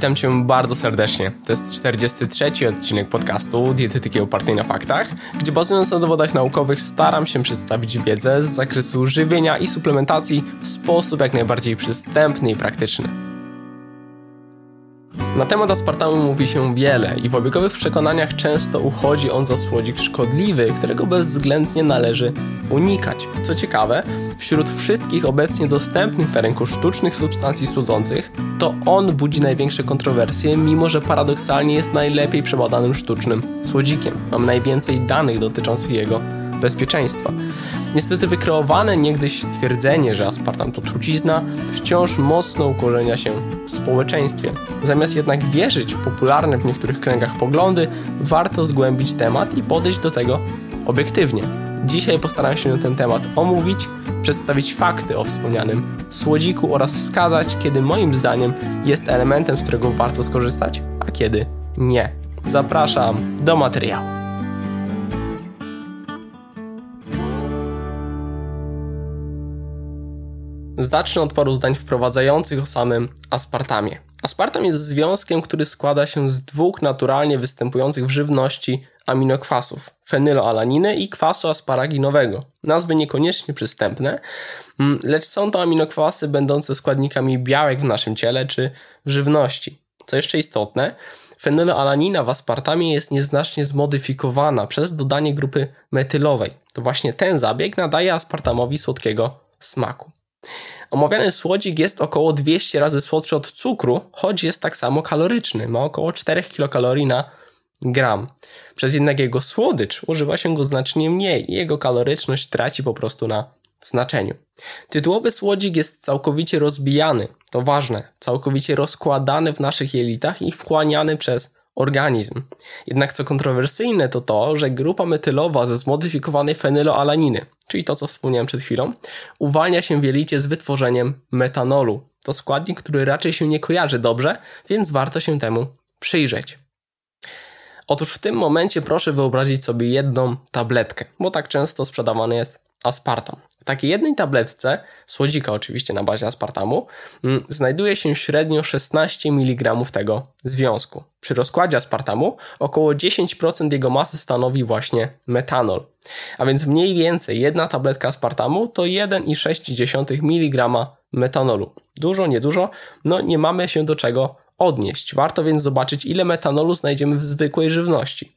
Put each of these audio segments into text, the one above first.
Witam Cię bardzo serdecznie. To jest 43 odcinek podcastu Dietetyki opartej na faktach, gdzie bazując na dowodach naukowych staram się przedstawić wiedzę z zakresu żywienia i suplementacji w sposób jak najbardziej przystępny i praktyczny. Na temat aspartamu mówi się wiele i w obiegowych przekonaniach często uchodzi on za słodzik szkodliwy, którego bezwzględnie należy unikać. Co ciekawe, wśród wszystkich obecnie dostępnych na rynku sztucznych substancji słodzących, to on budzi największe kontrowersje, mimo że paradoksalnie jest najlepiej przebadanym sztucznym słodzikiem. Mam najwięcej danych dotyczących jego bezpieczeństwa. Niestety wykreowane niegdyś twierdzenie, że aspartam to trucizna, wciąż mocno ukorzenia się w społeczeństwie. Zamiast jednak wierzyć w popularne w niektórych kręgach poglądy, warto zgłębić temat i podejść do tego obiektywnie. Dzisiaj postaram się ten temat omówić, przedstawić fakty o wspomnianym słodziku oraz wskazać, kiedy moim zdaniem jest elementem, z którego warto skorzystać, a kiedy nie. Zapraszam do materiału. Zacznę od paru zdań wprowadzających o samym aspartamie. Aspartam jest związkiem, który składa się z dwóch naturalnie występujących w żywności aminokwasów fenyloalaniny i kwasu asparaginowego. Nazwy niekoniecznie przystępne, mm, lecz są to aminokwasy będące składnikami białek w naszym ciele czy w żywności. Co jeszcze istotne, fenyloalanina w aspartamie jest nieznacznie zmodyfikowana przez dodanie grupy metylowej. To właśnie ten zabieg nadaje aspartamowi słodkiego smaku. Omawiany słodzik jest około 200 razy słodszy od cukru, choć jest tak samo kaloryczny. Ma około 4 kilokalorii na gram. Przez jednak jego słodycz używa się go znacznie mniej i jego kaloryczność traci po prostu na znaczeniu. Tytułowy słodzik jest całkowicie rozbijany, to ważne, całkowicie rozkładany w naszych jelitach i wchłaniany przez organizm. Jednak co kontrowersyjne to to, że grupa metylowa ze zmodyfikowanej fenyloalaniny, czyli to co wspomniałem przed chwilą, uwalnia się w jelicie z wytworzeniem metanolu. To składnik, który raczej się nie kojarzy dobrze, więc warto się temu przyjrzeć. Otóż w tym momencie proszę wyobrazić sobie jedną tabletkę, bo tak często sprzedawany jest aspartam. W takiej jednej tabletce, słodzika oczywiście na bazie aspartamu, mm, znajduje się średnio 16 mg tego związku. Przy rozkładzie aspartamu około 10% jego masy stanowi właśnie metanol. A więc mniej więcej jedna tabletka aspartamu to 1,6 mg metanolu. Dużo, niedużo, no nie mamy się do czego odnieść. Warto więc zobaczyć, ile metanolu znajdziemy w zwykłej żywności.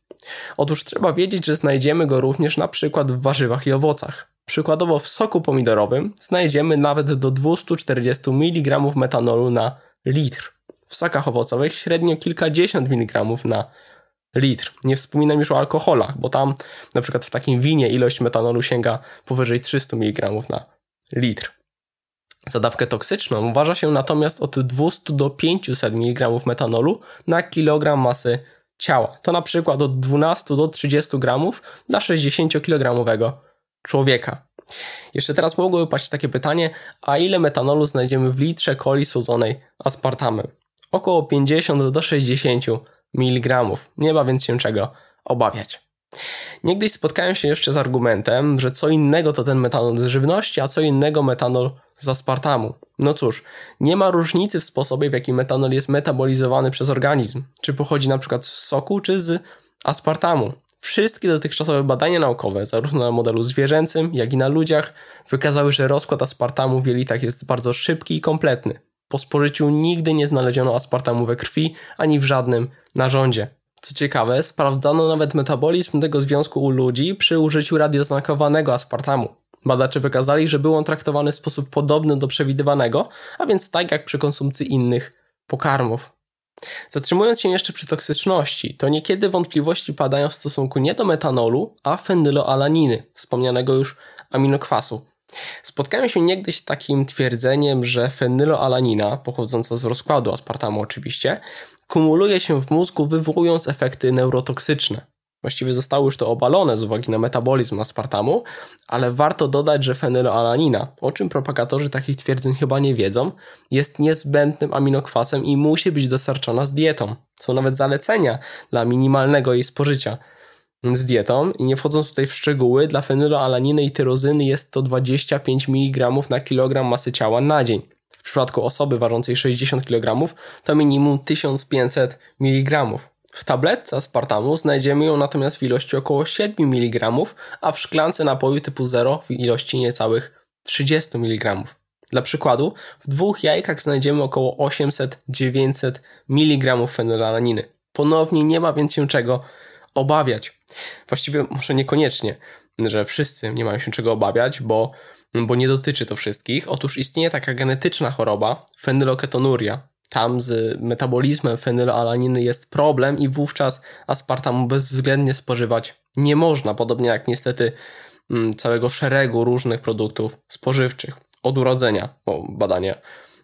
Otóż trzeba wiedzieć, że znajdziemy go również na przykład w warzywach i owocach. Przykładowo w soku pomidorowym znajdziemy nawet do 240 mg metanolu na litr. W sokach owocowych średnio kilkadziesiąt miligramów na litr. Nie wspominam już o alkoholach, bo tam na przykład w takim winie ilość metanolu sięga powyżej 300 mg na litr. Za dawkę toksyczną uważa się natomiast od 200 do 500 mg metanolu na kilogram masy ciała. To na przykład od 12 do 30 gramów dla 60-kilogramowego człowieka. Jeszcze teraz mogłoby paść takie pytanie, a ile metanolu znajdziemy w litrze coli słodzonej aspartamem? Około 50 do 60 mg. Nie ma więc się czego obawiać. Niegdyś spotkałem się jeszcze z argumentem, że co innego to ten metanol z żywności, a co innego metanol z aspartamu. No cóż, nie ma różnicy w sposobie, w jaki metanol jest metabolizowany przez organizm. Czy pochodzi na przykład z soku, czy z aspartamu. Wszystkie dotychczasowe badania naukowe, zarówno na modelu zwierzęcym, jak i na ludziach, wykazały, że rozkład aspartamu w jelitach jest bardzo szybki i kompletny. Po spożyciu nigdy nie znaleziono aspartamu we krwi ani w żadnym narządzie. Co ciekawe, sprawdzano nawet metabolizm tego związku u ludzi przy użyciu radioznakowanego aspartamu. Badacze wykazali, że był on traktowany w sposób podobny do przewidywanego, a więc tak jak przy konsumpcji innych pokarmów. Zatrzymując się jeszcze przy toksyczności, to niekiedy wątpliwości padają w stosunku nie do metanolu, a fenyloalaniny, wspomnianego już aminokwasu. Spotkałem się niegdyś z takim twierdzeniem, że fenyloalanina, pochodząca z rozkładu aspartamu oczywiście, kumuluje się w mózgu, wywołując efekty neurotoksyczne. Właściwie zostało już to obalone z uwagi na metabolizm aspartamu, ale warto dodać, że fenyloalanina, o czym propagatorzy takich twierdzeń chyba nie wiedzą, jest niezbędnym aminokwasem i musi być dostarczona z dietą. Są nawet zalecenia dla minimalnego jej spożycia z dietą i nie wchodząc tutaj w szczegóły, dla fenyloalaniny i tyrozyny jest to 25 mg na kilogram masy ciała na dzień. w przypadku osoby ważącej 60 kg to minimum 1500 mg. W tabletce aspartamu znajdziemy ją natomiast w ilości około 7 mg, a w szklance napoju typu 0 w ilości niecałych 30 mg. Dla przykładu, w dwóch jajkach znajdziemy około 800-900 mg fenylalaniny. Ponownie nie ma więc się czego obawiać. Właściwie może niekoniecznie, że wszyscy nie mają się czego obawiać, bo, bo nie dotyczy to wszystkich. Otóż istnieje taka genetyczna choroba, fenyloketonuria. Tam z metabolizmem fenylalaniny jest problem i wówczas aspartamu bezwzględnie spożywać nie można, podobnie jak niestety mm, całego szeregu różnych produktów spożywczych od urodzenia, bo badanie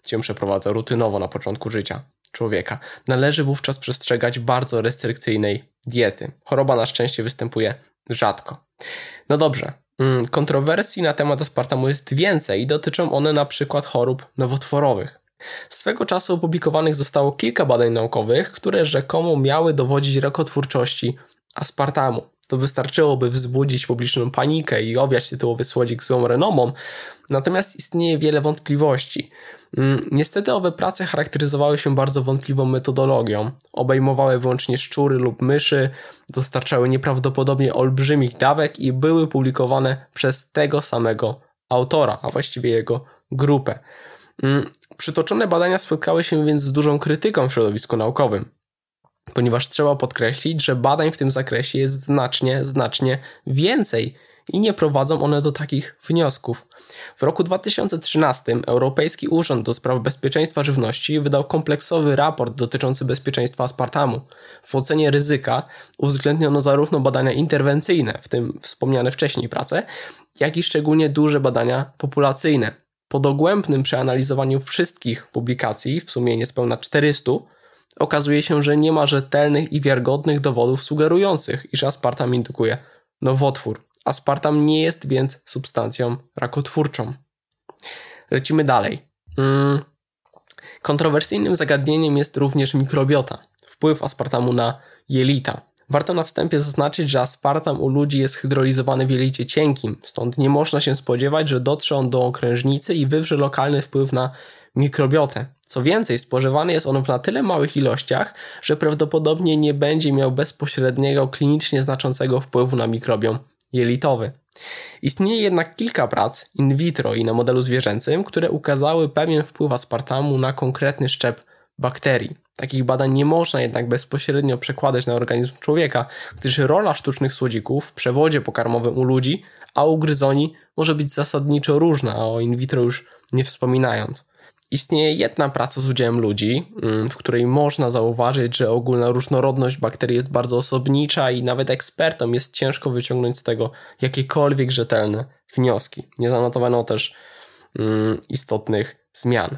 się przeprowadza rutynowo na początku życia człowieka. Należy wówczas przestrzegać bardzo restrykcyjnej diety. Choroba na szczęście występuje rzadko. No dobrze, mm, kontrowersji na temat aspartamu jest więcej i dotyczą one na przykład chorób nowotworowych. Swego czasu opublikowanych zostało kilka badań naukowych, które rzekomo miały dowodzić rakotwórczości aspartamu. To wystarczyłoby wzbudzić publiczną panikę i obwiać tytułowy słodzik złą renomą, natomiast istnieje wiele wątpliwości. Mm, niestety owe prace charakteryzowały się bardzo wątpliwą metodologią. Obejmowały wyłącznie szczury lub myszy, dostarczały nieprawdopodobnie olbrzymich dawek i były publikowane przez tego samego autora, a właściwie jego grupę. Przytoczone badania spotkały się więc z dużą krytyką w środowisku naukowym ponieważ trzeba podkreślić, że badań w tym zakresie jest znacznie, znacznie więcej i nie prowadzą one do takich wniosków. W roku 2013 Europejski Urząd do Spraw Bezpieczeństwa Żywności wydał kompleksowy raport dotyczący bezpieczeństwa aspartamu. W ocenie ryzyka uwzględniono zarówno badania interwencyjne, w tym wspomniane wcześniej prace, jak i szczególnie duże badania populacyjne. Po dogłębnym przeanalizowaniu wszystkich publikacji, w sumie niespełna 400, okazuje się, że nie ma rzetelnych i wiarygodnych dowodów sugerujących, iż aspartam indukuje nowotwór. Aspartam nie jest więc substancją rakotwórczą. Lecimy dalej. Hmm. Kontrowersyjnym zagadnieniem jest również mikrobiota, wpływ aspartamu na jelita. Warto na wstępie zaznaczyć, że aspartam u ludzi jest hydrolizowany w jelicie cienkim, stąd nie można się spodziewać, że dotrze on do okrężnicy i wywrze lokalny wpływ na mikrobiotę. Co więcej, spożywany jest on w na tyle małych ilościach, że prawdopodobnie nie będzie miał bezpośredniego, klinicznie znaczącego wpływu na mikrobiom jelitowy. Istnieje jednak kilka prac in vitro i na modelu zwierzęcym, które ukazały pewien wpływ aspartamu na konkretny szczep bakterii. Takich badań nie można jednak bezpośrednio przekładać na organizm człowieka, gdyż rola sztucznych słodzików w przewodzie pokarmowym u ludzi, a u gryzoni może być zasadniczo różna, a o in vitro już nie wspominając. Istnieje jedna praca z udziałem ludzi, mm, w której można zauważyć, że ogólna różnorodność bakterii jest bardzo osobnicza i nawet ekspertom jest ciężko wyciągnąć z tego jakiekolwiek rzetelne wnioski. Nie zanotowano też mm, istotnych zmian.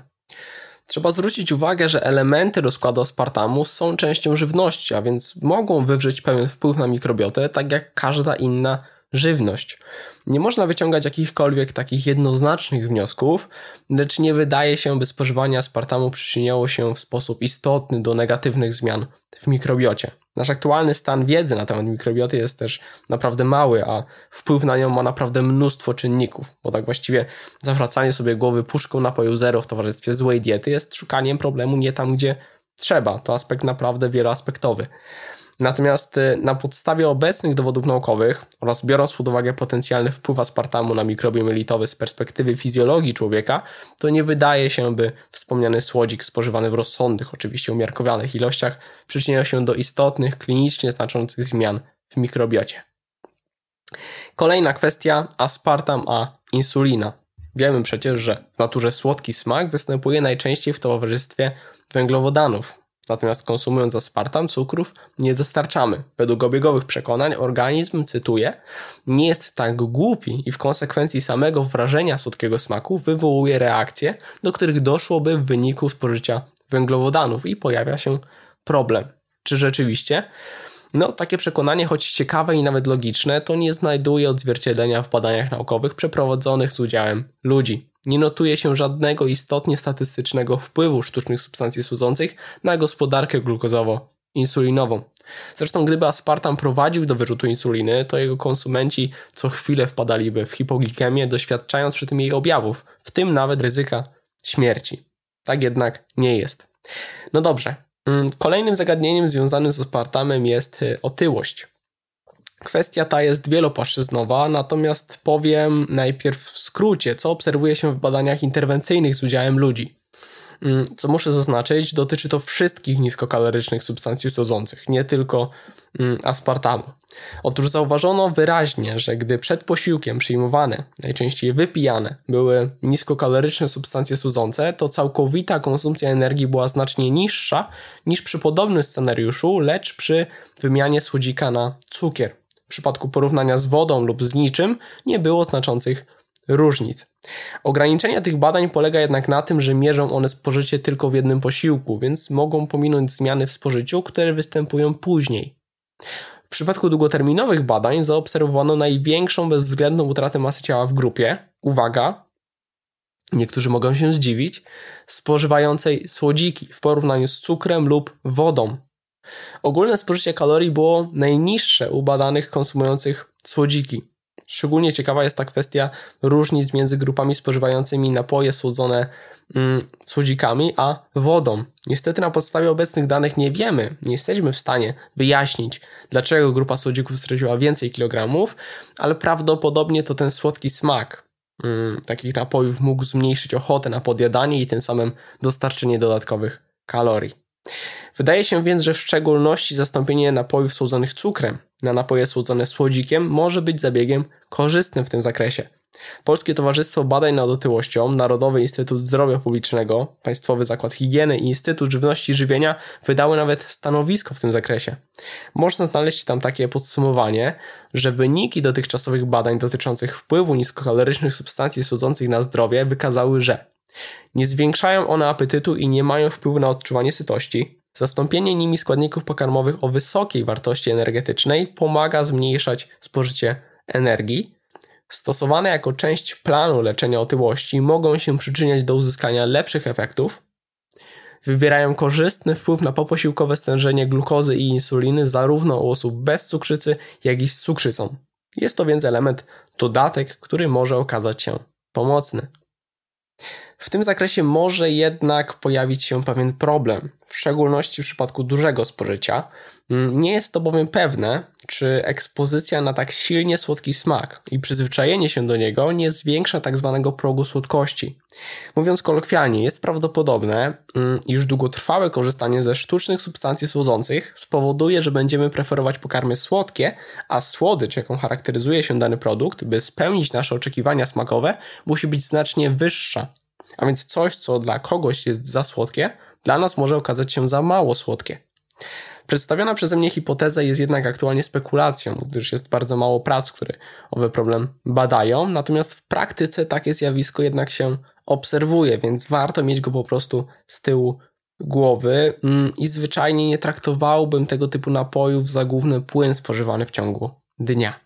Trzeba zwrócić uwagę, że elementy rozkładu aspartamu są częścią żywności, a więc mogą wywrzeć pewien wpływ na mikrobiotę, tak jak każda inna żywność. Nie można wyciągać jakichkolwiek takich jednoznacznych wniosków, lecz nie wydaje się, by spożywanie aspartamu przyczyniało się w sposób istotny do negatywnych zmian w mikrobiocie. Nasz aktualny stan wiedzy na temat mikrobioty jest też naprawdę mały, a wpływ na nią ma naprawdę mnóstwo czynników, bo tak właściwie zawracanie sobie głowy puszką napoju zero w towarzystwie złej diety jest szukaniem problemu nie tam, gdzie trzeba. To aspekt naprawdę wieloaspektowy. Natomiast y, na podstawie obecnych dowodów naukowych oraz biorąc pod uwagę potencjalny wpływ aspartamu na mikrobiom jelitowy z perspektywy fizjologii człowieka, to nie wydaje się, by wspomniany słodzik spożywany w rozsądnych, oczywiście umiarkowanych ilościach przyczyniał się do istotnych, klinicznie znaczących zmian w mikrobiocie. Kolejna kwestia aspartam a insulina. Wiemy przecież, że w naturze słodki smak występuje najczęściej w towarzystwie węglowodanów, Natomiast konsumując aspartam, cukrów nie dostarczamy. Według obiegowych przekonań organizm, cytuję, nie jest tak głupi i w konsekwencji samego wrażenia słodkiego smaku wywołuje reakcje, do których doszłoby w wyniku spożycia węglowodanów i pojawia się problem. Czy rzeczywiście? No, takie przekonanie, choć ciekawe i nawet logiczne, to nie znajduje odzwierciedlenia w badaniach naukowych przeprowadzonych z udziałem ludzi. Nie notuje się żadnego istotnie statystycznego wpływu sztucznych substancji słodzących na gospodarkę glukozowo-insulinową. Zresztą gdyby aspartam prowadził do wyrzutu insuliny, to jego konsumenci co chwilę wpadaliby w hipoglikemię, doświadczając przy tym jej objawów, w tym nawet ryzyka śmierci. Tak jednak nie jest. No dobrze. Mm, kolejnym zagadnieniem związanym z aspartamem jest y, otyłość. Kwestia ta jest wielopłaszczyznowa, natomiast powiem najpierw w skrócie, co obserwuje się w badaniach interwencyjnych z udziałem ludzi. Mm, co muszę zaznaczyć, dotyczy to wszystkich niskokalorycznych substancji słodzących, nie tylko mm, aspartamu. Otóż zauważono wyraźnie, że gdy przed posiłkiem przyjmowane, najczęściej wypijane, były niskokaloryczne substancje słodzące, to całkowita konsumpcja energii była znacznie niższa niż przy podobnym scenariuszu, lecz przy wymianie słodzika na cukier. Przypadku porównania z wodą lub z niczym nie było znaczących różnic. Ograniczenie tych badań polega jednak na tym, że mierzą one spożycie tylko w jednym posiłku, więc mogą pominąć zmiany w spożyciu, które występują później. W przypadku długoterminowych badań zaobserwowano największą bezwzględną utratę masy ciała w grupie, uwaga, niektórzy mogą się zdziwić, spożywającej słodziki w porównaniu z cukrem lub wodą. Ogólne spożycie kalorii było najniższe u badanych konsumujących słodziki. Szczególnie ciekawa jest ta kwestia różnic między grupami spożywającymi napoje słodzone mm, słodzikami, a wodą. Niestety na podstawie obecnych danych nie wiemy, nie jesteśmy w stanie wyjaśnić, dlaczego grupa słodzików straciła więcej kilogramów, ale prawdopodobnie to ten słodki smak mm, takich napojów mógł zmniejszyć ochotę na podjadanie i tym samym dostarczenie dodatkowych kalorii. Wydaje się więc, że w szczególności zastąpienie napojów słodzonych cukrem na napoje słodzone słodzikiem może być zabiegiem korzystnym w tym zakresie. Polskie Towarzystwo Badań nad Otyłością, Narodowy Instytut Zdrowia Publicznego, Państwowy Zakład Higieny i Instytut Żywności i Żywienia wydały nawet stanowisko w tym zakresie. Można znaleźć tam takie podsumowanie, że wyniki dotychczasowych badań dotyczących wpływu niskokalorycznych substancji słodzących na zdrowie wykazały, że nie zwiększają one apetytu i nie mają wpływu na odczuwanie sytości, Zastąpienie nimi składników pokarmowych o wysokiej wartości energetycznej pomaga zmniejszać spożycie energii. Stosowane jako część planu leczenia otyłości mogą się przyczyniać do uzyskania lepszych efektów. Wywierają korzystny wpływ na poposiłkowe stężenie glukozy i insuliny zarówno u osób bez cukrzycy, jak i z cukrzycą. Jest to więc element dodatek, który może okazać się pomocny. W tym zakresie może jednak pojawić się pewien problem, w szczególności w przypadku dużego spożycia. Mm, nie jest to bowiem pewne, czy ekspozycja na tak silnie słodki smak i przyzwyczajenie się do niego nie zwiększa tak zwanego progu słodkości. Mówiąc kolokwialnie, jest prawdopodobne, mm, iż długotrwałe korzystanie ze sztucznych substancji słodzących spowoduje, że będziemy preferować pokarmy słodkie, a słodycz, jaką charakteryzuje się dany produkt, by spełnić nasze oczekiwania smakowe, musi być znacznie wyższa a więc coś, co dla kogoś jest za słodkie, dla nas może okazać się za mało słodkie. Przedstawiona przeze mnie hipoteza jest jednak aktualnie spekulacją, gdyż jest bardzo mało prac, które owy problem badają, natomiast w praktyce takie zjawisko jednak się obserwuje, więc warto mieć go po prostu z tyłu głowy mm, i zwyczajnie nie traktowałbym tego typu napojów za główny płyn spożywany w ciągu dnia.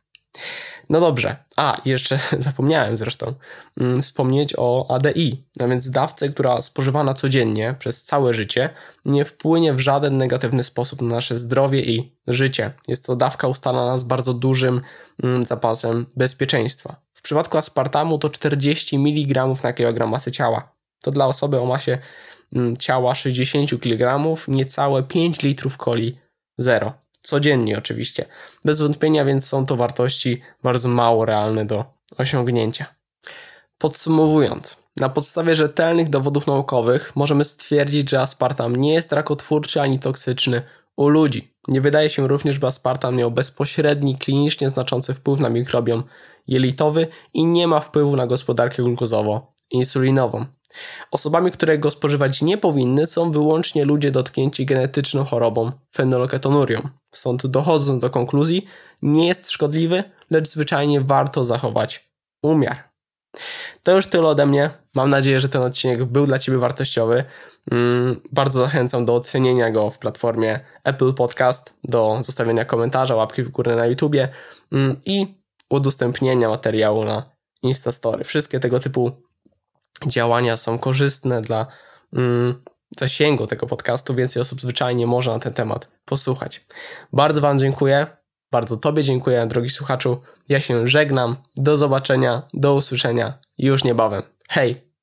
No dobrze. A, jeszcze zapomniałem zresztą mm, wspomnieć o ADI, a więc dawce, która spożywana codziennie przez całe życie nie wpłynie w żaden negatywny sposób na nasze zdrowie i życie. Jest to dawka ustalana z bardzo dużym mm, zapasem bezpieczeństwa. W przypadku aspartamu to 40 mg na kilogram masy ciała. To dla osoby o masie mm, ciała 60 kg niecałe 5 litrów coli zero codziennie oczywiście. Bez wątpienia więc są to wartości bardzo mało realne do osiągnięcia. Podsumowując, na podstawie rzetelnych dowodów naukowych możemy stwierdzić, że aspartam nie jest rakotwórczy ani toksyczny u ludzi. Nie wydaje się również, by aspartam miał bezpośredni, klinicznie znaczący wpływ na mikrobiom jelitowy i nie ma wpływu na gospodarkę glukozowo-insulinową. Osobami, które go spożywać nie powinny, są wyłącznie ludzie dotknięci genetyczną chorobą fenolketonurią. Stąd dochodząc do konkluzji, nie jest szkodliwy, lecz zwyczajnie warto zachować umiar. To już tyle ode mnie. Mam nadzieję, że ten odcinek był dla Ciebie wartościowy. Mm, bardzo zachęcam do ocenienia go w platformie Apple Podcast, do zostawienia komentarza, łapki w górę na YouTubie mm, i udostępnienia materiału na Instastory. Wszystkie tego typu działania są korzystne dla mm, zasięgu tego podcastu, więcej osób zwyczajnie może na ten temat posłuchać. Bardzo Wam dziękuję. Bardzo Tobie dziękuję, drogi słuchaczu. Ja się żegnam. Do zobaczenia, do usłyszenia już niebawem. Hej!